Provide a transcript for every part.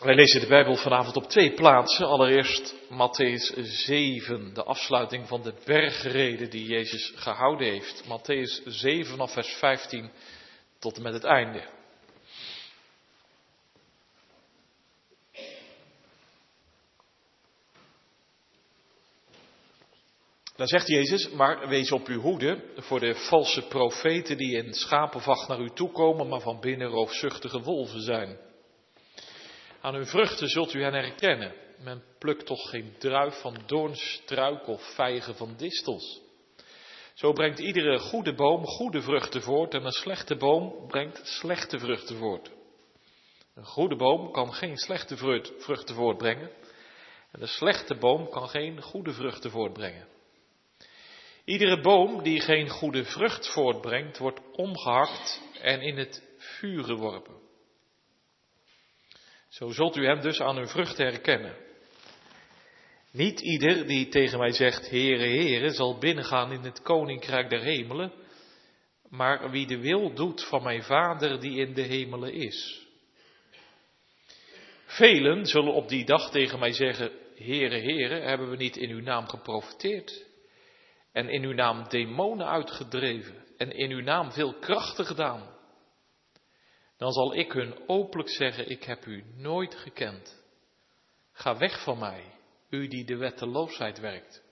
Wij lezen de Bijbel vanavond op twee plaatsen. Allereerst Matthäus 7, de afsluiting van de bergreden die Jezus gehouden heeft. Matthäus 7 vanaf vers 15 tot en met het einde. Dan zegt Jezus, maar wees op uw hoede voor de valse profeten die in schapenvacht naar u toekomen, maar van binnen roofzuchtige wolven zijn. Aan hun vruchten zult u hen herkennen. Men plukt toch geen druif van doornstruik of vijgen van distels. Zo brengt iedere goede boom goede vruchten voort en een slechte boom brengt slechte vruchten voort. Een goede boom kan geen slechte vruchten voortbrengen en een slechte boom kan geen goede vruchten voortbrengen. Iedere boom die geen goede vrucht voortbrengt, wordt omgehakt en in het vuur geworpen. Zo zult u hem dus aan hun vruchten herkennen. Niet ieder die tegen mij zegt, Heere, Heere, zal binnengaan in het koninkrijk der hemelen, maar wie de wil doet van mijn Vader die in de hemelen is. Velen zullen op die dag tegen mij zeggen, Heere, Heere, hebben we niet in uw naam geprofiteerd en in uw naam demonen uitgedreven en in uw naam veel krachten gedaan? Dan zal ik hun openlijk zeggen, ik heb u nooit gekend. Ga weg van mij, u die de wetteloosheid werkt.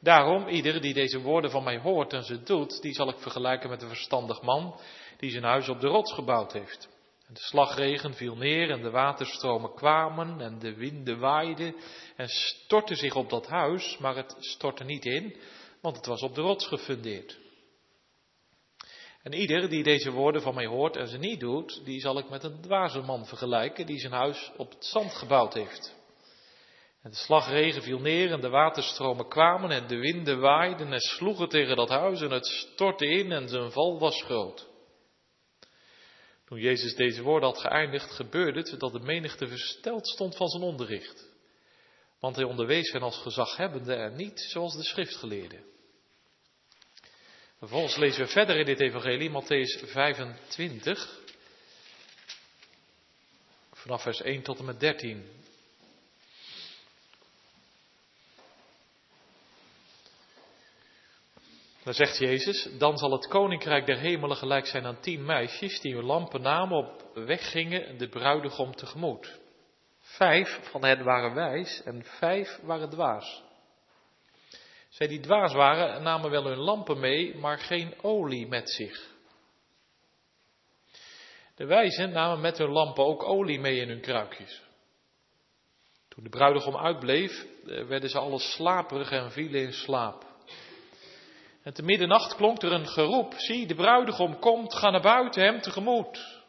Daarom, ieder die deze woorden van mij hoort en ze doet, die zal ik vergelijken met een verstandig man die zijn huis op de rots gebouwd heeft. En de slagregen viel neer en de waterstromen kwamen en de winden waaiden en stortten zich op dat huis, maar het stortte niet in, want het was op de rots gefundeerd. En ieder die deze woorden van mij hoort en ze niet doet, die zal ik met een dwaze man vergelijken die zijn huis op het zand gebouwd heeft. En de slagregen viel neer en de waterstromen kwamen en de winden waaiden en sloegen tegen dat huis en het stortte in en zijn val was groot. Toen Jezus deze woorden had geëindigd, gebeurde het dat de menigte versteld stond van zijn onderricht. Want hij onderwees hen als gezaghebbende en niet zoals de schriftgeleerden. Vervolgens lezen we verder in dit evangelie, Matthäus 25, vanaf vers 1 tot en met 13. Dan zegt Jezus, dan zal het koninkrijk der hemelen gelijk zijn aan tien meisjes die hun lampen namen op weg gingen de bruidegom tegemoet. Vijf van hen waren wijs en vijf waren dwaas. Zij die dwaas waren namen wel hun lampen mee, maar geen olie met zich. De wijzen namen met hun lampen ook olie mee in hun kruikjes. Toen de bruidegom uitbleef, eh, werden ze alle slaperig en vielen in slaap. En te middernacht klonk er een geroep, zie, de bruidegom komt, ga naar buiten hem tegemoet.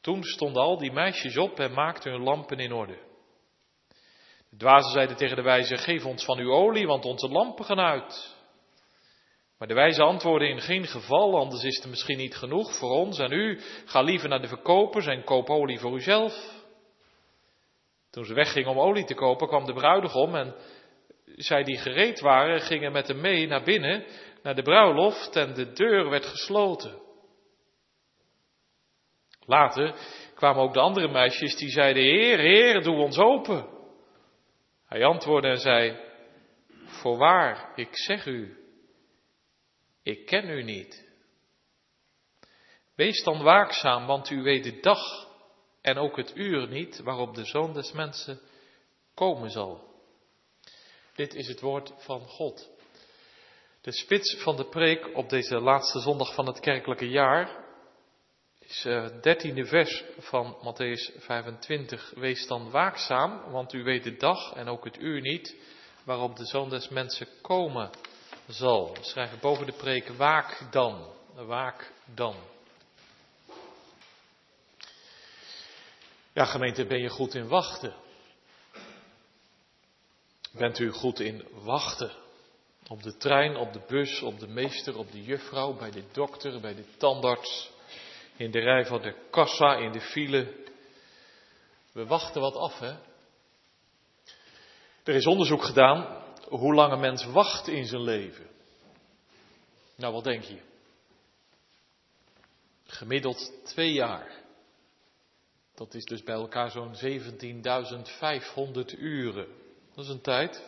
Toen stonden al die meisjes op en maakten hun lampen in orde. De dwazen zeiden tegen de wijze, geef ons van uw olie, want onze lampen gaan uit. Maar de wijze antwoordde in geen geval, anders is er misschien niet genoeg voor ons en u. Ga liever naar de verkopers en koop olie voor uzelf. Toen ze weggingen om olie te kopen, kwam de bruidegom en zij die gereed waren, gingen met hem mee naar binnen, naar de bruiloft en de deur werd gesloten. Later kwamen ook de andere meisjes die zeiden, Heer, Heer, doe ons open. Hij antwoordde en zei, voorwaar, ik zeg u, ik ken u niet. Wees dan waakzaam, want u weet de dag en ook het uur niet waarop de Zoon des Mensen komen zal. Dit is het woord van God. De spits van de preek op deze laatste zondag van het kerkelijke jaar is het eh, dertiende vers van Matthäus 25. Wees dan waakzaam, want u weet de dag en ook het uur niet waarop de Zoon des Mensen komen zal. We schrijven boven de preek, waak dan, waak dan. Ja, gemeente, ben je goed in wachten? Bent u goed in wachten? Op de trein, op de bus, op de meester, op de juffrouw, bij de dokter, bij de tandarts, in de rij van de kassa, in de file. We wachten wat af, hè? Er is onderzoek gedaan hoe lang een mens wacht in zijn leven. Nou, wat denk je? Gemiddeld twee jaar. Dat is dus bij elkaar zo'n 17.500 uren. Dat is een tijd.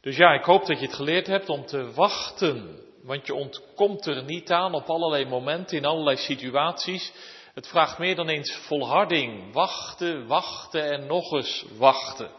Dus ja, ik hoop dat je het geleerd hebt om te wachten. Want je ontkomt er niet aan op allerlei momenten, in allerlei situaties. Het vraagt meer dan eens volharding. Wachten, wachten en nog eens wachten.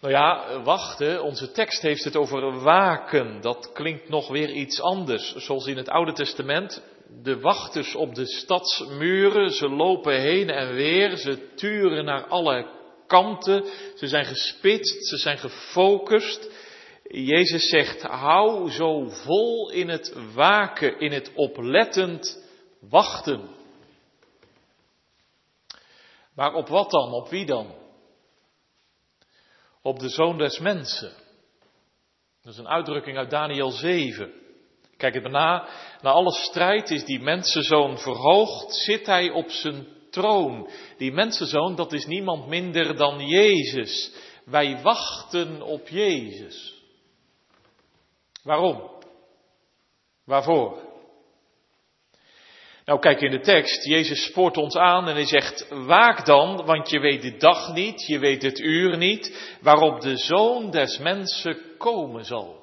Nou ja, wachten, onze tekst heeft het over waken. Dat klinkt nog weer iets anders. Zoals in het Oude Testament, de wachters op de stadsmuren, ze lopen heen en weer, ze turen naar alle kanten, ze zijn gespitst, ze zijn gefocust. Jezus zegt, hou zo vol in het waken, in het oplettend wachten. Maar op wat dan? Op wie dan? Op de zoon des mensen. Dat is een uitdrukking uit Daniel 7. Kijk het maar na. Na alle strijd is die mensenzoon verhoogd, zit hij op zijn troon. Die mensenzoon, dat is niemand minder dan Jezus. Wij wachten op Jezus. Waarom? Waarvoor? Nou, kijk in de tekst. Jezus spoort ons aan en hij zegt: Waak dan, want je weet de dag niet, je weet het uur niet, waarop de zoon des mensen komen zal.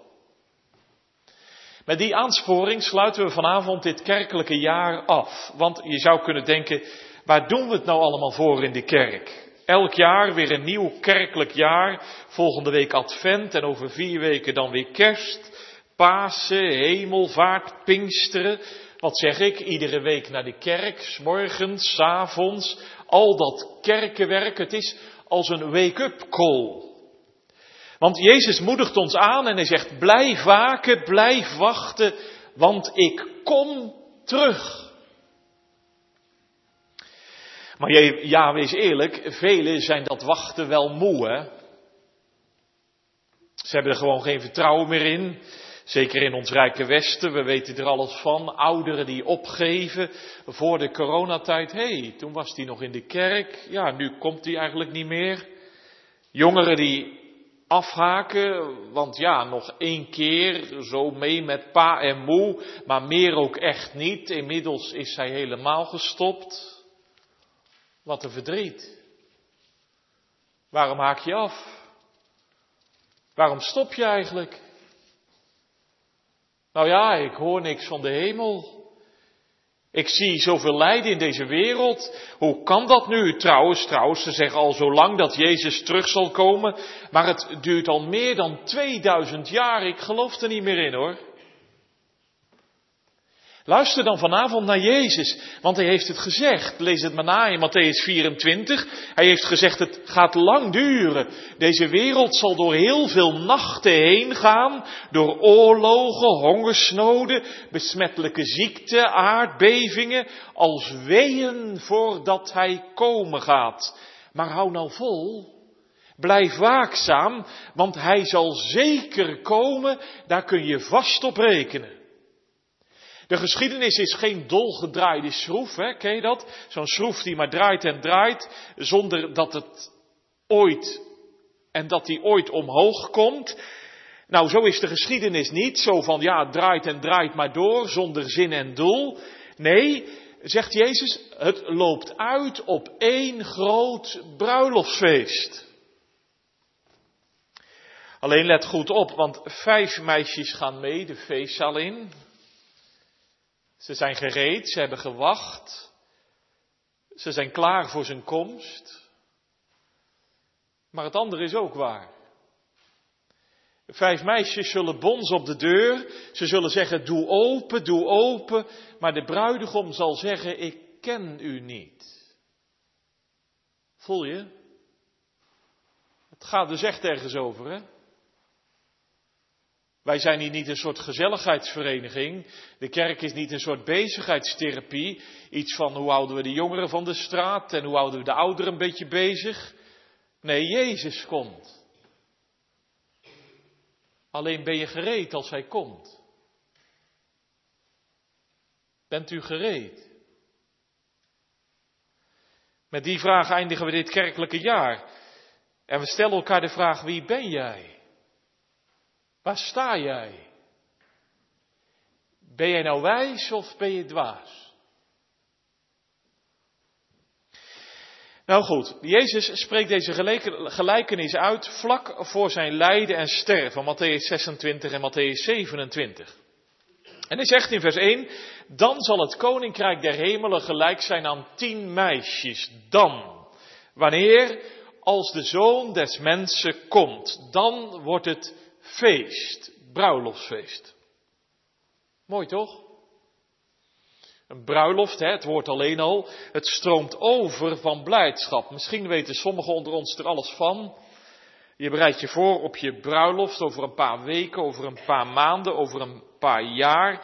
Met die aansporing sluiten we vanavond dit kerkelijke jaar af. Want je zou kunnen denken, waar doen we het nou allemaal voor in de kerk? Elk jaar weer een nieuw kerkelijk jaar. Volgende week Advent en over vier weken dan weer Kerst, Pasen, Hemelvaart, Pinksteren. Wat zeg ik? Iedere week naar de kerk, s morgens, s avonds. Al dat kerkenwerk, het is als een wake-up call. Want Jezus moedigt ons aan en hij zegt, blijf waken, blijf wachten, want ik kom terug. Maar ja, wees eerlijk, velen zijn dat wachten wel moe, hè? Ze hebben er gewoon geen vertrouwen meer in. Zeker in ons rijke Westen, we weten er alles van. Ouderen die opgeven voor de coronatijd. Hé, hey, toen was hij nog in de kerk. Ja, nu komt hij eigenlijk niet meer. Jongeren die afhaken, want ja, nog één keer zo mee met pa en moe, maar meer ook echt niet. Inmiddels is zij helemaal gestopt. Wat een verdriet. Waarom haak je af? Waarom stop je eigenlijk? Nou ja, ik hoor niks van de hemel. Ik zie zoveel lijden in deze wereld. Hoe kan dat nu? Trouwens, trouwens, ze zeggen al zo lang dat Jezus terug zal komen. Maar het duurt al meer dan 2000 jaar. Ik geloof er niet meer in hoor. Luister dan vanavond naar Jezus, want hij heeft het gezegd. Lees het maar na in Matthäus 24. Hij heeft gezegd, het gaat lang duren. Deze wereld zal door heel veel nachten heen gaan, door oorlogen, hongersnoden, besmettelijke ziekten, aardbevingen, als weeën voordat hij komen gaat. Maar hou nou vol. Blijf waakzaam, want hij zal zeker komen, daar kun je vast op rekenen. De geschiedenis is geen dolgedraaide schroef, hè? ken je dat? Zo'n schroef die maar draait en draait, zonder dat het ooit, en dat die ooit omhoog komt. Nou, zo is de geschiedenis niet, zo van ja, draait en draait maar door, zonder zin en doel. Nee, zegt Jezus, het loopt uit op één groot bruiloftsfeest. Alleen let goed op, want vijf meisjes gaan mee de feestzaal in. Ze zijn gereed, ze hebben gewacht. Ze zijn klaar voor zijn komst. Maar het andere is ook waar. Vijf meisjes zullen bonzen op de deur. Ze zullen zeggen, doe open, doe open. Maar de bruidegom zal zeggen, ik ken u niet. Voel je? Het gaat dus echt ergens over, hè? Wij zijn hier niet een soort gezelligheidsvereniging. De kerk is niet een soort bezigheidstherapie. Iets van hoe houden we de jongeren van de straat en hoe houden we de ouderen een beetje bezig. Nee, Jezus komt. Alleen ben je gereed als Hij komt. Bent u gereed? Met die vraag eindigen we dit kerkelijke jaar. En we stellen elkaar de vraag, wie ben jij? Waar sta jij? Ben jij nou wijs of ben je dwaas? Nou goed, Jezus spreekt deze gelijkenis uit vlak voor zijn lijden en sterven, Matthäus 26 en Matthäus 27. En hij zegt in vers 1, dan zal het koninkrijk der hemelen gelijk zijn aan tien meisjes, dan, wanneer, als de zoon des mensen komt, dan wordt het feest, bruiloftsfeest. Mooi toch? Een bruiloft, het woord alleen al, het stroomt over van blijdschap. Misschien weten sommigen onder ons er alles van. Je bereidt je voor op je bruiloft over een paar weken, over een paar maanden, over een paar jaar.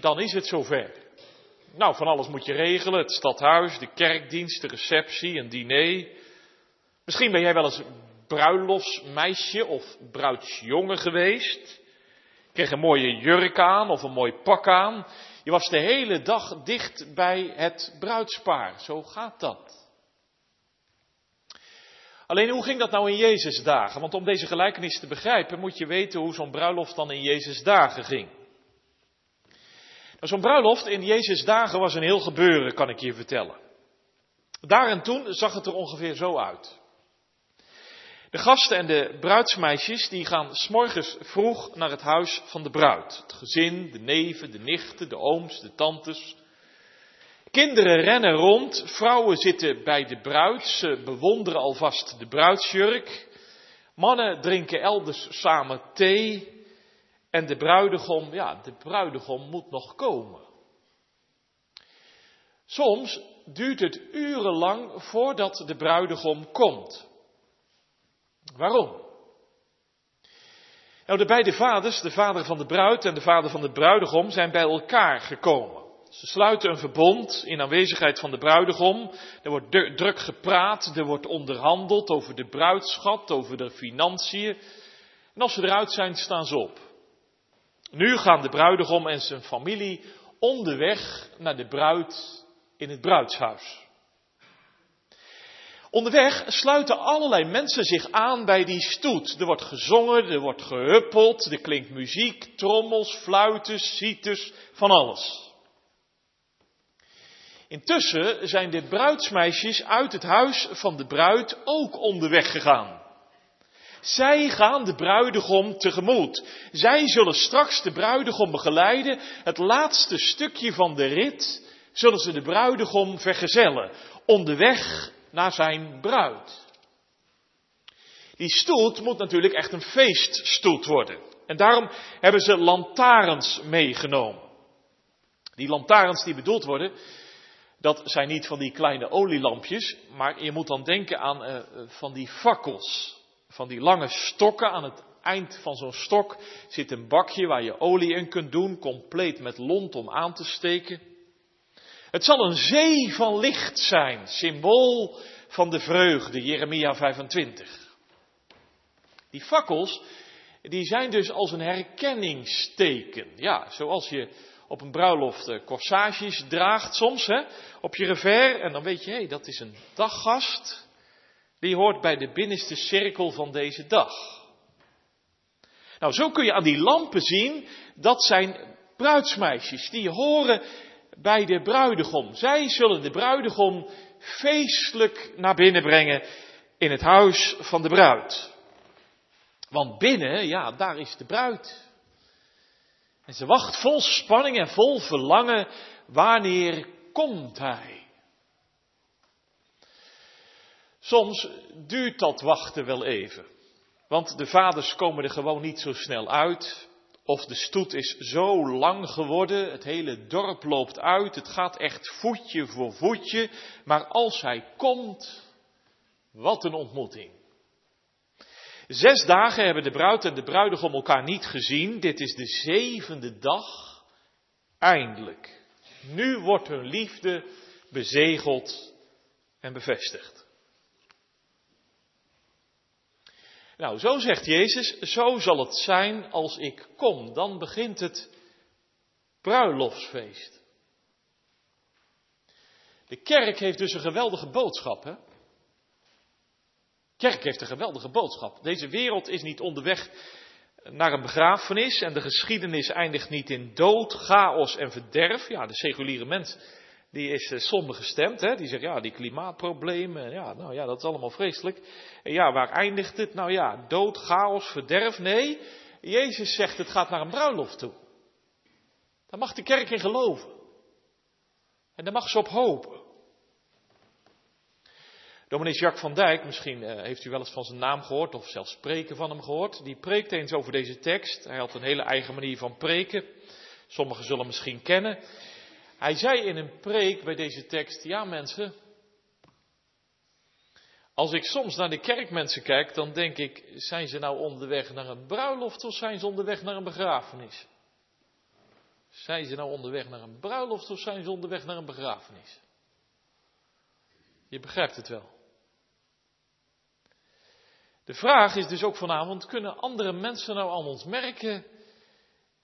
Dan is het zover. Nou, van alles moet je regelen. Het stadhuis, de kerkdienst, de receptie, een diner. Misschien ben jij wel eens bruiloftsmeisje of bruidsjongen geweest. Kreeg een mooie jurk aan of een mooi pak aan. Je was de hele dag dicht bij het bruidspaar. Zo gaat dat. Alleen hoe ging dat nou in Jezus dagen? Want om deze gelijkenis te begrijpen moet je weten hoe zo'n bruiloft dan in Jezus dagen ging. Nou, zo'n bruiloft in Jezus dagen was een heel gebeuren, kan ik je vertellen. Daar en toen zag het er ongeveer zo uit. De gasten en de bruidsmeisjes die gaan s'morgens vroeg naar het huis van de bruid. Het gezin, de neven, de nichten, de ooms, de tantes. Kinderen rennen rond, vrouwen zitten bij de bruid, ze bewonderen alvast de bruidsjurk. Mannen drinken elders samen thee. En de bruidegom, ja, de bruidegom moet nog komen. Soms duurt het urenlang voordat de bruidegom komt. Waarom? Nou, de beide vaders, de vader van de bruid en de vader van de bruidegom, zijn bij elkaar gekomen. Ze sluiten een verbond in aanwezigheid van de bruidegom. Er wordt druk gepraat, er wordt onderhandeld over de bruidschat, over de financiën. En als ze eruit zijn, staan ze op. Nu gaan de bruidegom en zijn familie onderweg naar de bruid in het bruidshuis. Onderweg sluiten allerlei mensen zich aan bij die stoet. Er wordt gezongen, er wordt gehuppeld, er klinkt muziek, trommels, fluiten, cites, van alles. Intussen zijn de bruidsmeisjes uit het huis van de bruid ook onderweg gegaan. Zij gaan de bruidegom tegemoet. Zij zullen straks de bruidegom begeleiden. Het laatste stukje van de rit zullen ze de bruidegom vergezellen. Onderweg naar zijn bruid. Die stoet moet natuurlijk echt een feeststoet worden. En daarom hebben ze lantaarns meegenomen. Die lantaarns die bedoeld worden, dat zijn niet van die kleine olielampjes, maar je moet dan denken aan uh, van die fakkels. Van die lange stokken. Aan het eind van zo'n stok zit een bakje waar je olie in kunt doen, compleet met lont om aan te steken. Het zal een zee van licht zijn, symbool van de vreugde, Jeremia 25. Die fakkels, die zijn dus als een herkenningsteken. Ja, zoals je op een bruiloft uh, corsages draagt soms, hè, op je revers. En dan weet je, hé, dat is een daggast. Die hoort bij de binnenste cirkel van deze dag. Nou, zo kun je aan die lampen zien, dat zijn bruidsmeisjes. Die horen bij de bruidegom. Zij zullen de bruidegom feestelijk naar binnen brengen in het huis van de bruid. Want binnen, ja, daar is de bruid. En ze wacht vol spanning en vol verlangen, wanneer komt hij? Soms duurt dat wachten wel even. Want de vaders komen er gewoon niet zo snel uit. Of de stoet is zo lang geworden, het hele dorp loopt uit, het gaat echt voetje voor voetje. Maar als hij komt, wat een ontmoeting. Zes dagen hebben de bruid en de bruidegom elkaar niet gezien. Dit is de zevende dag. Eindelijk. Nu wordt hun liefde bezegeld en bevestigd. Nou, zo zegt Jezus, zo zal het zijn als ik kom. Dan begint het bruiloftsfeest. De kerk heeft dus een geweldige boodschap. Hè? kerk heeft een geweldige boodschap. Deze wereld is niet onderweg naar een begrafenis en de geschiedenis eindigt niet in dood, chaos en verderf. Ja, de seculiere mens die is uh, somber gestemd. Hè? Die zegt, ja, die klimaatproblemen, ja, nou ja, dat is allemaal vreselijk. En ja, waar eindigt het? Nou ja, dood, chaos, verderf. Nee, Jezus zegt, het gaat naar een bruiloft toe. Daar mag de kerk in geloven. En daar mag ze op hopen. Dominee Jacques van Dijk, misschien uh, heeft u wel eens van zijn naam gehoord of zelfs spreken van hem gehoord. Die preekt eens over deze tekst. Hij had een hele eigen manier van preken. Sommigen zullen hem misschien kennen. Hij zei in een preek bij deze tekst, ja mensen, als ik soms naar de kerkmensen kijk, dan denk ik, zijn ze nou onderweg naar een bruiloft of zijn ze onderweg naar een begrafenis? Zijn ze nou onderweg naar een bruiloft of zijn ze onderweg naar een begrafenis? Je begrijpt het wel. De vraag is dus ook vanavond, kunnen andere mensen nou aan ons merken,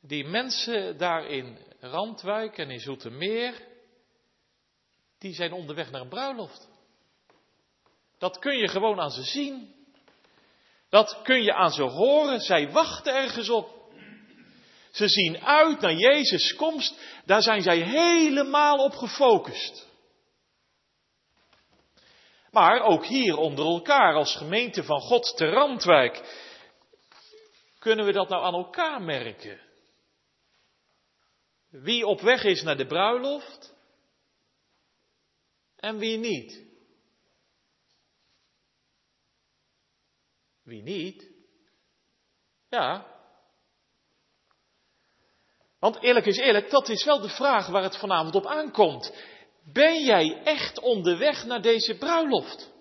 die mensen daar in Randwijk en in Zoetermeer, die zijn onderweg naar een bruiloft. Dat kun je gewoon aan ze zien. Dat kun je aan ze horen. Zij wachten ergens op. Ze zien uit naar Jezus' komst. Daar zijn zij helemaal op gefocust. Maar ook hier onder elkaar als gemeente van God te Randwijk. Kunnen we dat nou aan elkaar merken? Wie op weg is naar de bruiloft en wie niet. Wie niet? Ja. Want eerlijk is eerlijk, dat is wel de vraag waar het vanavond op aankomt. Ben jij echt onderweg naar deze bruiloft?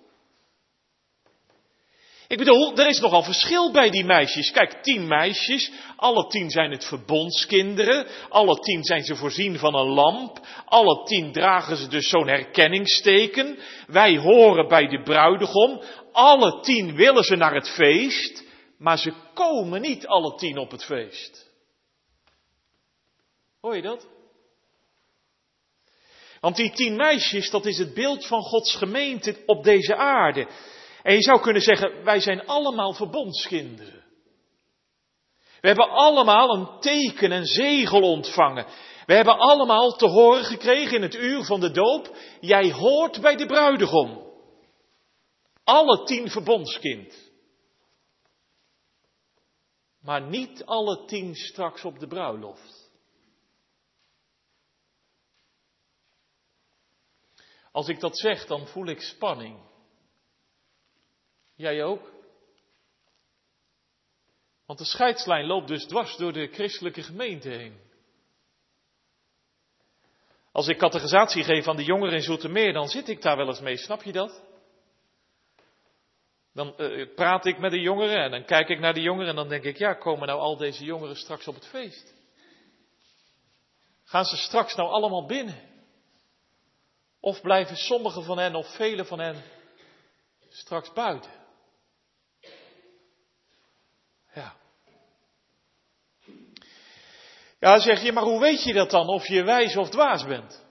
Ik bedoel, er is nogal verschil bij die meisjes. Kijk, tien meisjes, alle tien zijn het verbondskinderen, alle tien zijn ze voorzien van een lamp, alle tien dragen ze dus zo'n herkenningsteken. Wij horen bij de bruidegom, alle tien willen ze naar het feest, maar ze komen niet alle tien op het feest. Hoor je dat? Want die tien meisjes, dat is het beeld van Gods gemeente op deze aarde. En je zou kunnen zeggen, wij zijn allemaal verbondskinderen. We hebben allemaal een teken en zegel ontvangen. We hebben allemaal te horen gekregen in het uur van de doop, jij hoort bij de bruidegom. Alle tien verbondskind. Maar niet alle tien straks op de bruiloft. Als ik dat zeg, dan voel ik spanning. Jij ook? Want de scheidslijn loopt dus dwars door de christelijke gemeente heen. Als ik categorisatie geef aan de jongeren in Zoetermeer, dan zit ik daar wel eens mee, snap je dat? Dan uh, praat ik met de jongeren en dan kijk ik naar de jongeren en dan denk ik, ja, komen nou al deze jongeren straks op het feest? Gaan ze straks nou allemaal binnen? Of blijven sommigen van hen of vele van hen straks buiten? Ja, zeg je, maar hoe weet je dat dan of je wijs of dwaas bent?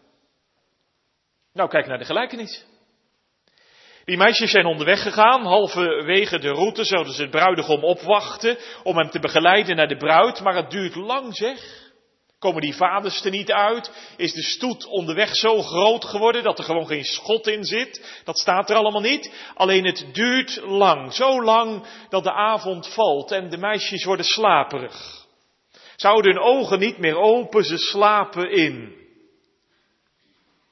Nou, kijk naar de gelijkenis. Die meisjes zijn onderweg gegaan, halverwege de route zouden ze het bruidegom opwachten om hem te begeleiden naar de bruid, maar het duurt lang zeg. Komen die vaders er niet uit? Is de stoet onderweg zo groot geworden dat er gewoon geen schot in zit? Dat staat er allemaal niet. Alleen het duurt lang. Zo lang dat de avond valt en de meisjes worden slaperig. Zouden hun ogen niet meer open, ze slapen in.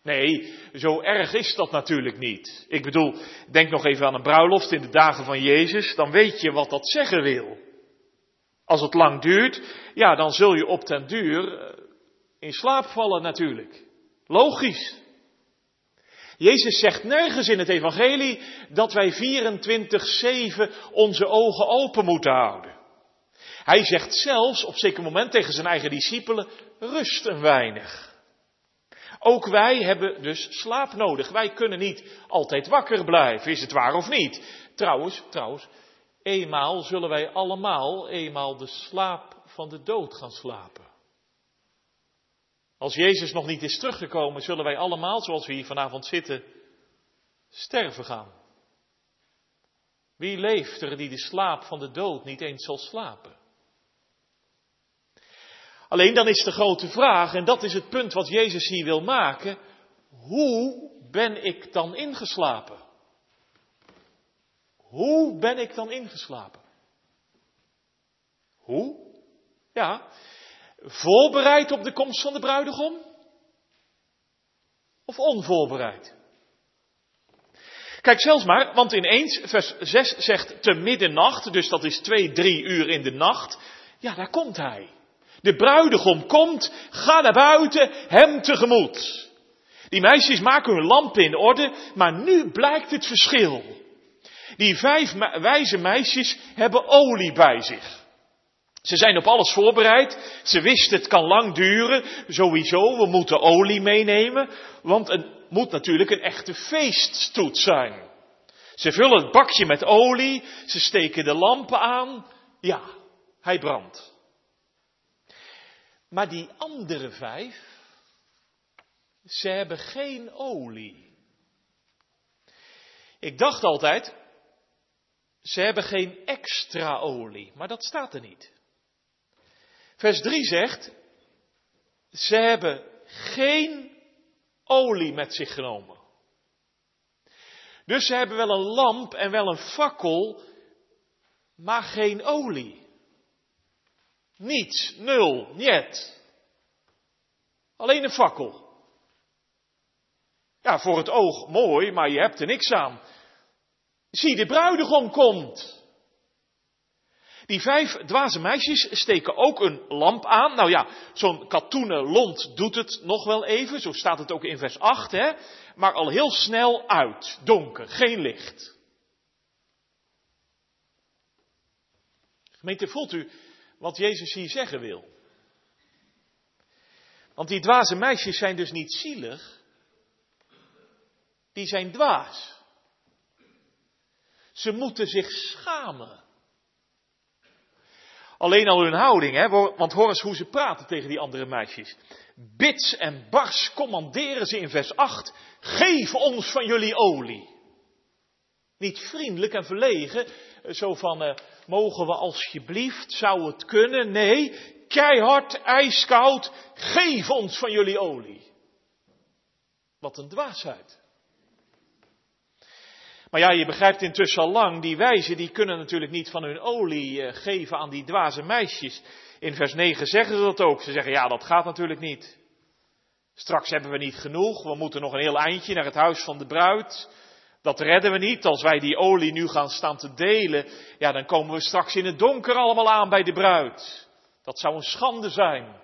Nee, zo erg is dat natuurlijk niet. Ik bedoel, denk nog even aan een bruiloft in de dagen van Jezus, dan weet je wat dat zeggen wil. Als het lang duurt, ja, dan zul je op ten duur eh, in slaap vallen natuurlijk. Logisch. Jezus zegt nergens in het evangelie dat wij 24-7 onze ogen open moeten houden. Hij zegt zelfs op zeker moment tegen zijn eigen discipelen, rust een weinig. Ook wij hebben dus slaap nodig. Wij kunnen niet altijd wakker blijven, is het waar of niet? Trouwens, trouwens, eenmaal zullen wij allemaal eenmaal de slaap van de dood gaan slapen. Als Jezus nog niet is teruggekomen, zullen wij allemaal, zoals we hier vanavond zitten, sterven gaan. Wie leeft er die de slaap van de dood niet eens zal slapen? Alleen dan is de grote vraag, en dat is het punt wat Jezus hier wil maken, hoe ben ik dan ingeslapen? Hoe ben ik dan ingeslapen? Hoe? Ja, voorbereid op de komst van de bruidegom? Of onvoorbereid? Kijk zelfs maar, want ineens, vers 6 zegt te middernacht, dus dat is twee, drie uur in de nacht. Ja, daar komt hij. De bruidegom komt, ga naar buiten, hem tegemoet. Die meisjes maken hun lampen in orde, maar nu blijkt het verschil. Die vijf wijze meisjes hebben olie bij zich. Ze zijn op alles voorbereid. Ze wisten het kan lang duren. Sowieso, we moeten olie meenemen. Want het moet natuurlijk een echte feeststoet zijn. Ze vullen het bakje met olie. Ze steken de lampen aan. Ja, hij brandt. Maar die andere vijf, ze hebben geen olie. Ik dacht altijd, ze hebben geen extra olie, maar dat staat er niet. Vers 3 zegt, ze hebben geen olie met zich genomen. Dus ze hebben wel een lamp en wel een fakkel, maar geen olie. Niets, nul, niet. Alleen een fakkel. Ja, voor het oog mooi, maar je hebt er niks aan. Zie, de bruidegom komt. Die vijf dwaze meisjes steken ook een lamp aan. Nou ja, zo'n katoenen lont doet het nog wel even. Zo staat het ook in vers 8, hè. Maar al heel snel uit. Donker, geen licht. Gemeente, voelt u wat Jezus hier zeggen wil? Want die dwaze meisjes zijn dus niet zielig. Die zijn dwaas. Ze moeten zich schamen. Alleen al hun houding, hè? want hoor eens hoe ze praten tegen die andere meisjes. Bits en bars commanderen ze in vers 8, geef ons van jullie olie. Niet vriendelijk en verlegen, zo van, uh, mogen we alsjeblieft, zou het kunnen? Nee, keihard, ijskoud, geef ons van jullie olie. Wat een dwaasheid. Maar ja, je begrijpt intussen al lang, die wijzen die kunnen natuurlijk niet van hun olie eh, geven aan die dwaze meisjes. In vers 9 zeggen ze dat ook. Ze zeggen, ja, dat gaat natuurlijk niet. Straks hebben we niet genoeg, we moeten nog een heel eindje naar het huis van de bruid. Dat redden we niet. Als wij die olie nu gaan staan te delen, ja, dan komen we straks in het donker allemaal aan bij de bruid. Dat zou een schande zijn.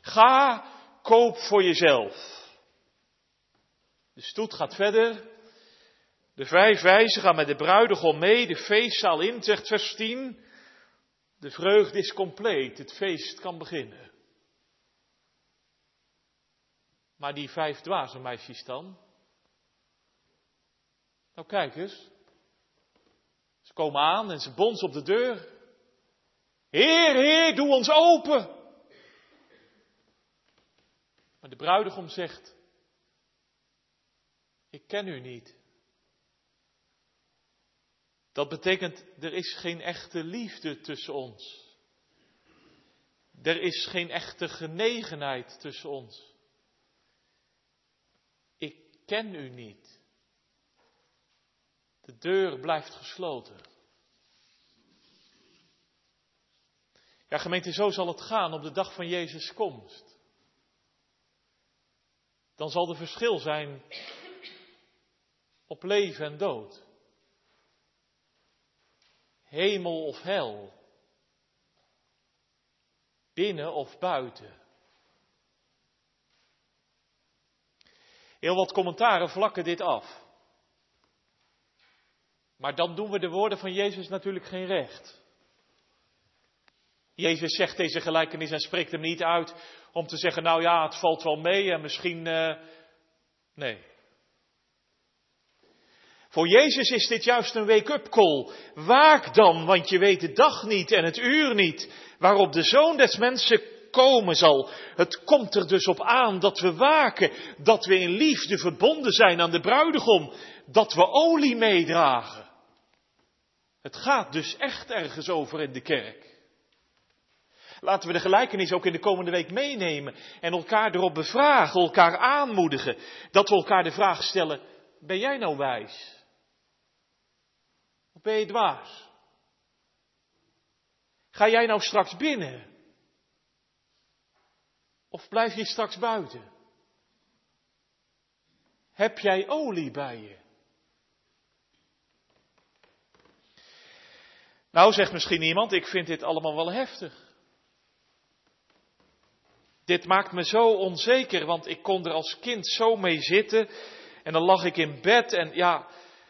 Ga, koop voor jezelf. De stoet gaat verder. De vijf wijzen gaan met de bruidegom mee, de feestzaal in, zegt vers 10. De vreugde is compleet, het feest kan beginnen. Maar die vijf dwaze meisjes dan? Nou kijk eens. Ze komen aan en ze bonzen op de deur. Heer, Heer, doe ons open. Maar de bruidegom zegt, ik ken u niet. Dat betekent, er is geen echte liefde tussen ons. Er is geen echte genegenheid tussen ons. Ik ken u niet. De deur blijft gesloten. Ja, gemeente, zo zal het gaan op de dag van Jezus' komst. Dan zal er verschil zijn op leven en dood hemel of hel, binnen of buiten. Heel wat commentaren vlakken dit af. Maar dan doen we de woorden van Jezus natuurlijk geen recht. Jezus zegt deze gelijkenis en spreekt hem niet uit om te zeggen, nou ja, het valt wel mee en misschien. Uh, nee. Voor Jezus is dit juist een wake-up call. Waak dan, want je weet de dag niet en het uur niet waarop de Zoon des Mensen komen zal. Het komt er dus op aan dat we waken, dat we in liefde verbonden zijn aan de bruidegom, dat we olie meedragen. Het gaat dus echt ergens over in de kerk. Laten we de gelijkenis ook in de komende week meenemen en elkaar erop bevragen, elkaar aanmoedigen. Dat we elkaar de vraag stellen, ben jij nou wijs? Of ben je dwaas? Ga jij nou straks binnen? Of blijf je straks buiten? Heb jij olie bij je? Nou, zegt misschien iemand, ik vind dit allemaal wel heftig. Dit maakt me zo onzeker, want ik kon er als kind zo mee zitten. En dan lag ik in bed en ja,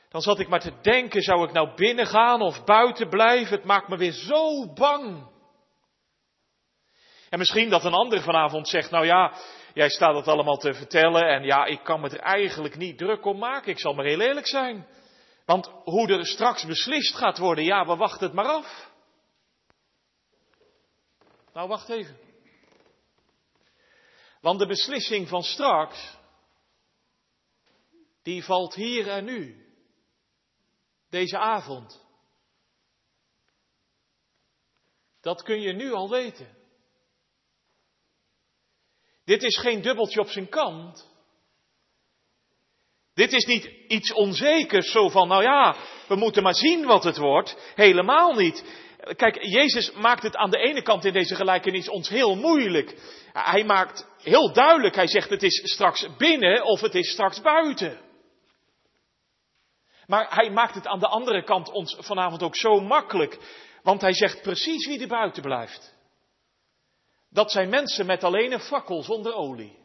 dan zat ik maar te denken, zou ik nou binnen gaan of buiten blijven? Het maakt me weer zo bang. En misschien dat een ander vanavond zegt, nou ja, jij staat het allemaal te vertellen en ja, ik kan me er eigenlijk niet druk om maken. Ik zal maar heel eerlijk zijn. Want hoe er straks beslist gaat worden, ja, we wachten het maar af. Nou, wacht even. Want de beslissing van straks, die valt hier en nu. Deze avond. Dat kun je nu al weten. Dit is geen dubbeltje op zijn kant. Dit is niet iets onzekers, zo van, nou ja, we moeten maar zien wat het wordt. Helemaal niet. Kijk, Jezus maakt het aan de ene kant in deze gelijkenis ons heel moeilijk. Hij maakt heel duidelijk, hij zegt het is straks binnen of het is straks buiten. Maar hij maakt het aan de andere kant ons vanavond ook zo makkelijk, want hij zegt precies wie er buiten blijft. Dat zijn mensen met alleen een fakkel zonder olie.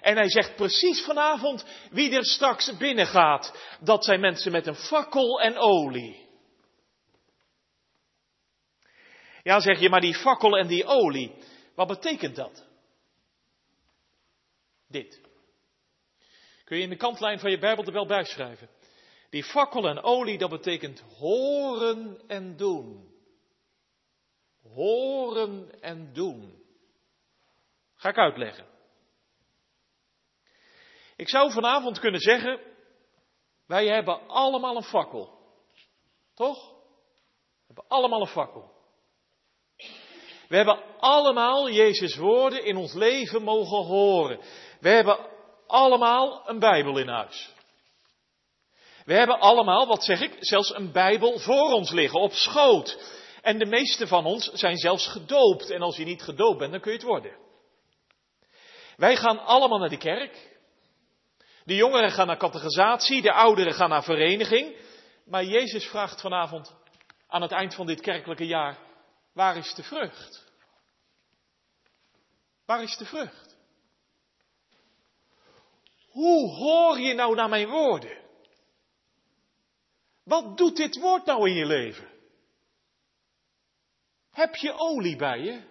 En hij zegt precies vanavond wie er straks binnen gaat. Dat zijn mensen met een fakkel en olie. Ja, zeg je, maar die fakkel en die olie, wat betekent dat? Dit. Kun je in de kantlijn van je Bijbel er wel bijschrijven. Die fakkel en olie, dat betekent horen en doen. Horen en doen. Ga ik uitleggen. Ik zou vanavond kunnen zeggen, wij hebben allemaal een fakkel. Toch? We hebben allemaal een fakkel. We hebben allemaal Jezus woorden in ons leven mogen horen. We hebben allemaal een Bijbel in huis. We hebben allemaal, wat zeg ik, zelfs een Bijbel voor ons liggen, op schoot. En de meeste van ons zijn zelfs gedoopt. En als je niet gedoopt bent, dan kun je het worden. Wij gaan allemaal naar de kerk. De jongeren gaan naar catechisatie, de ouderen gaan naar vereniging. Maar Jezus vraagt vanavond aan het eind van dit kerkelijke jaar, waar is de vrucht? Waar is de vrucht? Hoe hoor je nou naar mijn woorden? Wat doet dit woord nou in je leven? Heb je olie bij je?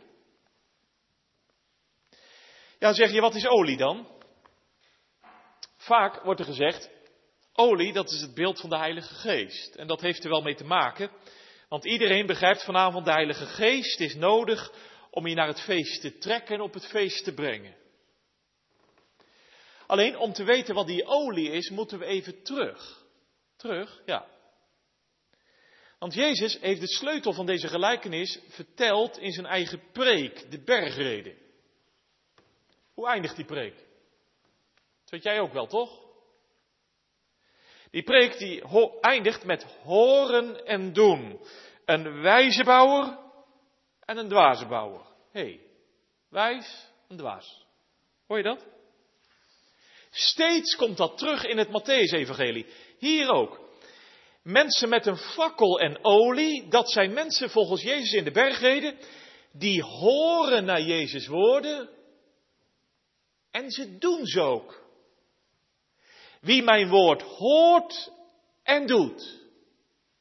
Ja, zeg je, wat is olie dan? Vaak wordt er gezegd, olie dat is het beeld van de Heilige Geest. En dat heeft er wel mee te maken, want iedereen begrijpt vanavond de Heilige Geest is nodig om je naar het feest te trekken en op het feest te brengen. Alleen om te weten wat die olie is, moeten we even terug. Terug, ja. Want Jezus heeft de sleutel van deze gelijkenis verteld in zijn eigen preek, de bergrede. Hoe eindigt die preek? Dat weet jij ook wel, toch? Die preek die eindigt met horen en doen. Een wijze bouwer en een dwaze bouwer. Hé, hey, wijs en dwaas. Hoor je dat? Steeds komt dat terug in het Matthäus-evangelie. Hier ook. Mensen met een fakkel en olie, dat zijn mensen volgens Jezus in de bergreden, die horen naar Jezus woorden en ze doen ze ook. Wie mijn woord hoort en doet,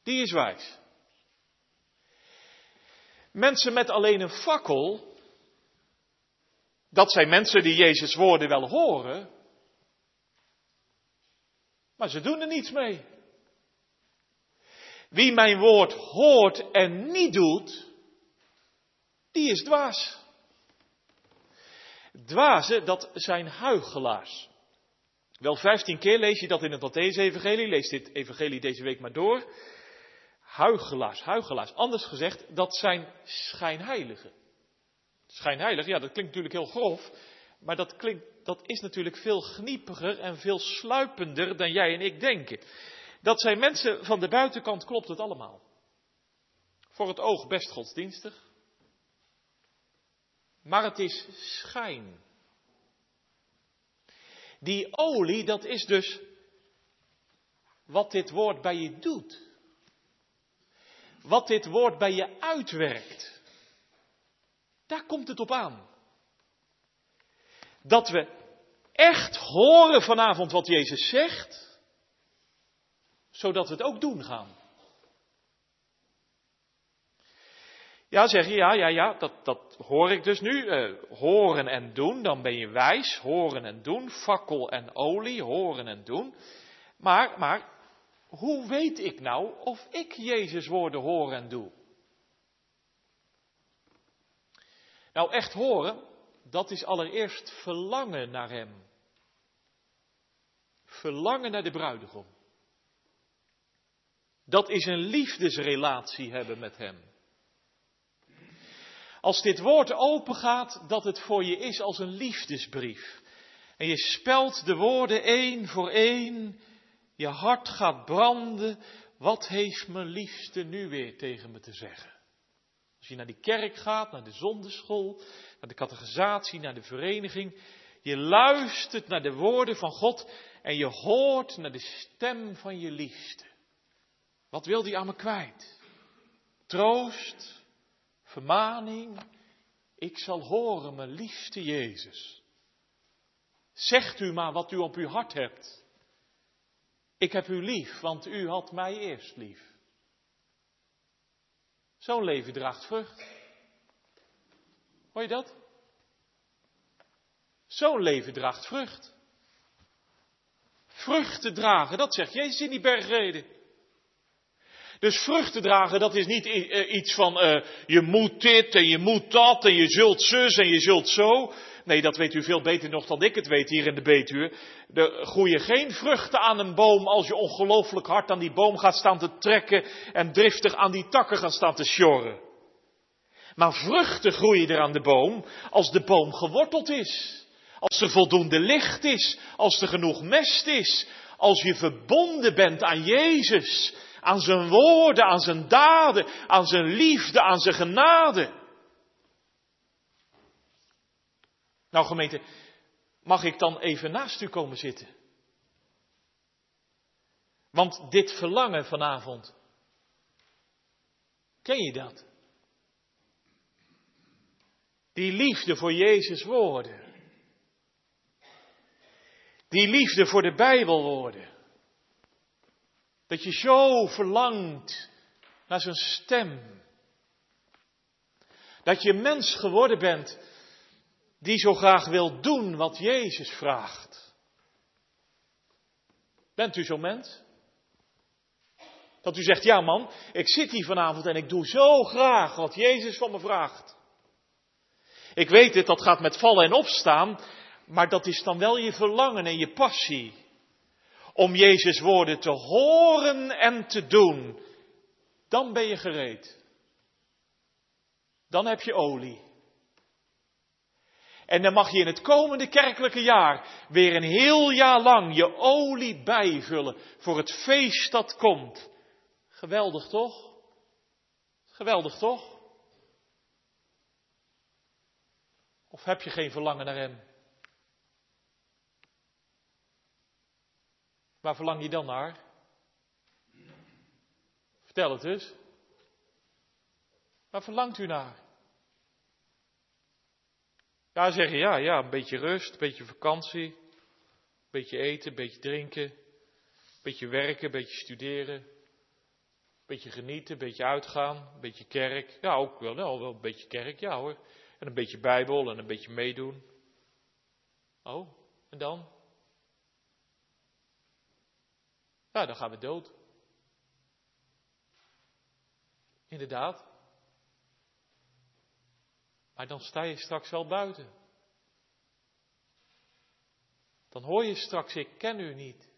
die is wijs. Mensen met alleen een fakkel, dat zijn mensen die Jezus woorden wel horen, maar ze doen er niets mee. Wie mijn woord hoort en niet doet, die is dwaas. Dwazen, dat zijn huigelaars. Wel vijftien keer lees je dat in het Matthäus-evangelie. Lees dit evangelie deze week maar door. Huigelaars, huigelaars. Anders gezegd, dat zijn schijnheiligen. Schijnheilig, ja, dat klinkt natuurlijk heel grof. Maar dat, klinkt, dat is natuurlijk veel gniepiger en veel sluipender dan jij en ik denken. Dat zijn mensen van de buitenkant, klopt het allemaal. Voor het oog best godsdienstig. Maar het is schijn. Die olie, dat is dus wat dit woord bij je doet. Wat dit woord bij je uitwerkt. Daar komt het op aan. Dat we echt horen vanavond wat Jezus zegt, zodat we het ook doen gaan. Ja, zeg je, ja, ja, ja, dat, dat hoor ik dus nu. Uh, horen en doen, dan ben je wijs. Horen en doen, fakkel en olie, horen en doen. Maar, maar, hoe weet ik nou of ik Jezus woorden hoor en doe? Nou, echt horen, dat is allereerst verlangen naar Hem. Verlangen naar de bruidegom. Dat is een liefdesrelatie hebben met Hem. Als dit woord opengaat, dat het voor je is als een liefdesbrief. En je spelt de woorden één voor één. Je hart gaat branden. Wat heeft mijn liefste nu weer tegen me te zeggen? Als je naar die kerk gaat, naar de zonderschool, naar de catechisatie, naar de vereniging. Je luistert naar de woorden van God en je hoort naar de stem van je liefste. Wat wil die aan me kwijt? Troost, vermaning. Ik zal horen, mijn liefste Jezus. Zegt u maar wat u op uw hart hebt. Ik heb u lief, want u had mij eerst lief. Zo'n leven draagt vrucht. Hoor je dat? Zo'n leven draagt vrucht. Vruchten dragen, dat zegt Jezus in die bergreden. Dus vruchten dragen, dat is niet eh, iets van uh, je moet dit en je moet dat en je zult zus en je zult zo. Nee, dat weet u veel beter nog dan ik het weet hier in de Betuwe. Er groeien geen vruchten aan een boom als je ongelooflijk hard aan die boom gaat staan te trekken en driftig aan die takken gaat staan te sjorren. Maar vruchten groeien er aan de boom als de boom geworteld is. Als er voldoende licht is, als er genoeg mest is, als je verbonden bent aan Jezus, aan zijn woorden, aan zijn daden, aan zijn liefde, aan zijn genade. Nou gemeente, mag ik dan even naast u komen zitten? Want dit verlangen vanavond, ken je dat? Die liefde voor Jezus woorden. Die liefde voor de Bijbelwoorden. Dat je zo verlangt naar zijn stem. Dat je mens geworden bent die zo graag wil doen wat Jezus vraagt. Bent u zo'n mens? Dat u zegt, ja man, ik zit hier vanavond en ik doe zo graag wat Jezus van me vraagt. Ik weet het, dat gaat met vallen en opstaan, maar dat is dan wel je verlangen en je passie om Jezus woorden te horen en te doen, dan ben je gereed. Dan heb je olie. En dan mag je in het komende kerkelijke jaar weer een heel jaar lang je olie bijvullen voor het feest dat komt. Geweldig toch? Geweldig toch? Of heb je geen verlangen naar Hem? Waar verlang je dan naar? Vertel het eens. Waar verlangt u naar? Ja, zeg je ja, ja, een beetje rust, een beetje vakantie, een beetje eten, een beetje drinken, een beetje werken, een beetje studeren, een beetje genieten, een beetje uitgaan, een beetje kerk. Ja, ook wel, wel, wel een beetje kerk, ja hoor. En een beetje Bijbel en een beetje meedoen. Oh, en dan? Ja, dan gaan we dood. Inderdaad. Maar dan sta je straks wel buiten. Dan hoor je straks, ik ken u niet.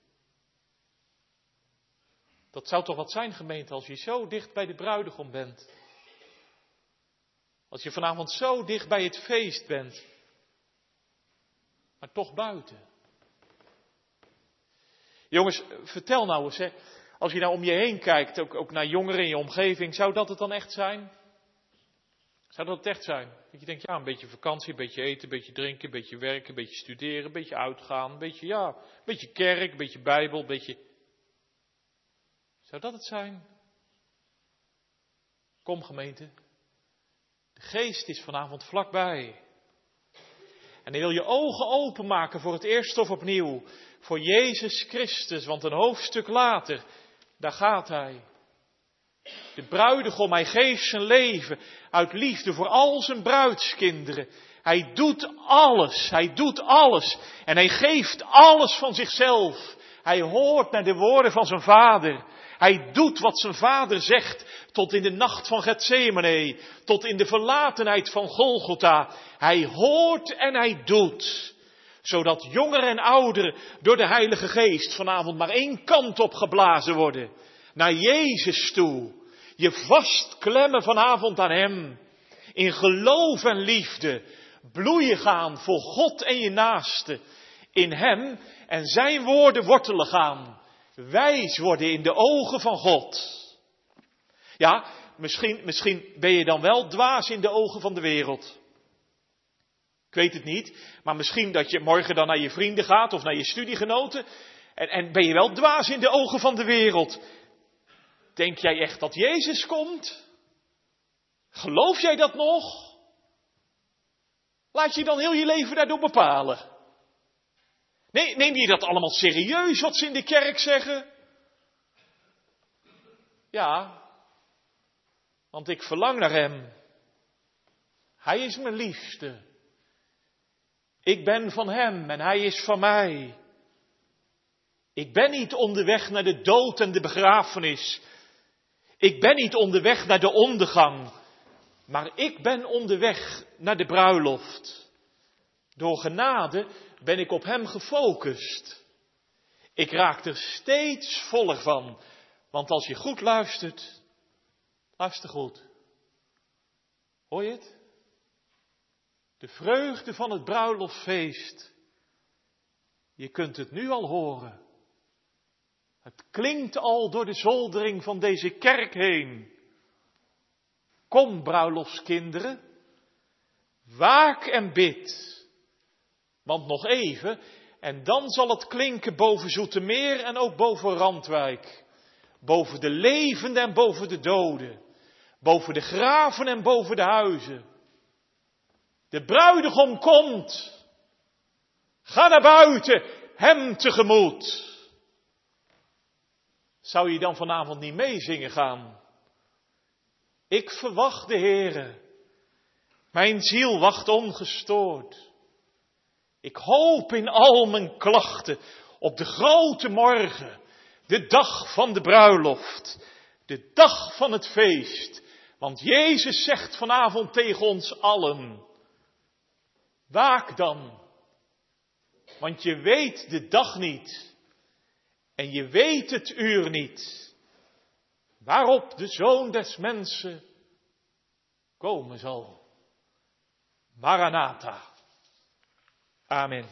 Dat zou toch wat zijn, gemeente, als je zo dicht bij de bruidegom bent. Als je vanavond zo dicht bij het feest bent, maar toch buiten. Jongens, vertel nou eens, hè, als je nou om je heen kijkt, ook, ook naar jongeren in je omgeving, zou dat het dan echt zijn? Zou dat het echt zijn? Dat je denkt, ja, een beetje vakantie, een beetje eten, een beetje drinken, een beetje werken, een beetje studeren, een beetje uitgaan, een beetje, ja, een beetje kerk, een beetje bijbel, een beetje... Zou dat het zijn? Kom gemeente, de geest is vanavond vlakbij. En hij wil je ogen openmaken voor het eerst of opnieuw, voor Jezus Christus, want een hoofdstuk later, daar gaat hij. De bruidegom, hij geeft zijn leven uit liefde voor al zijn bruidskinderen. Hij doet alles, hij doet alles en hij geeft alles van zichzelf. Hij hoort naar de woorden van zijn vader. Hij doet wat zijn vader zegt tot in de nacht van Gethsemane, tot in de verlatenheid van Golgotha. Hij hoort en hij doet. Zodat jongeren en ouderen door de Heilige Geest vanavond maar één kant op geblazen worden. Naar Jezus toe. Je vastklemmen vanavond aan Hem. In geloof en liefde. Bloeien gaan voor God en je naaste. In Hem en Zijn woorden wortelen gaan. Wijs worden in de ogen van God. Ja, misschien, misschien ben je dan wel dwaas in de ogen van de wereld. Ik weet het niet, maar misschien dat je morgen dan naar je vrienden gaat of naar je studiegenoten. En, en ben je wel dwaas in de ogen van de wereld. Denk jij echt dat Jezus komt? Geloof jij dat nog? Laat je dan heel je leven daardoor bepalen. Nee, neem je dat allemaal serieus wat ze in de kerk zeggen? Ja, want ik verlang naar Hem. Hij is mijn liefste. Ik ben van Hem en Hij is van mij. Ik ben niet onderweg naar de dood en de begrafenis. Ik ben niet onderweg naar de ondergang, maar ik ben onderweg naar de bruiloft. Door genade ben ik op Hem gefocust. Ik raak er steeds voller van, want als je goed luistert, luister goed. Hoor je het? De vreugde van het bruiloftfeest. Je kunt het nu al horen. Het klinkt al door de zoldering van deze kerk heen. Kom, bruiloftskinderen, waak en bid. Want nog even, en dan zal het klinken boven Zoetermeer en ook boven Randwijk. Boven de levenden en boven de doden. Boven de graven en boven de huizen. De bruidegom komt. Ga naar buiten, hem tegemoet. Zou je dan vanavond niet meezingen gaan? Ik verwacht de Heere. Mijn ziel wacht ongestoord. Ik hoop in al mijn klachten op de grote morgen, de dag van de bruiloft, de dag van het feest. Want Jezus zegt vanavond tegen ons allen, waak dan, want je weet de dag niet en je weet het uur niet, waarop de zoon des mensen komen zal. Maranatha. Amen.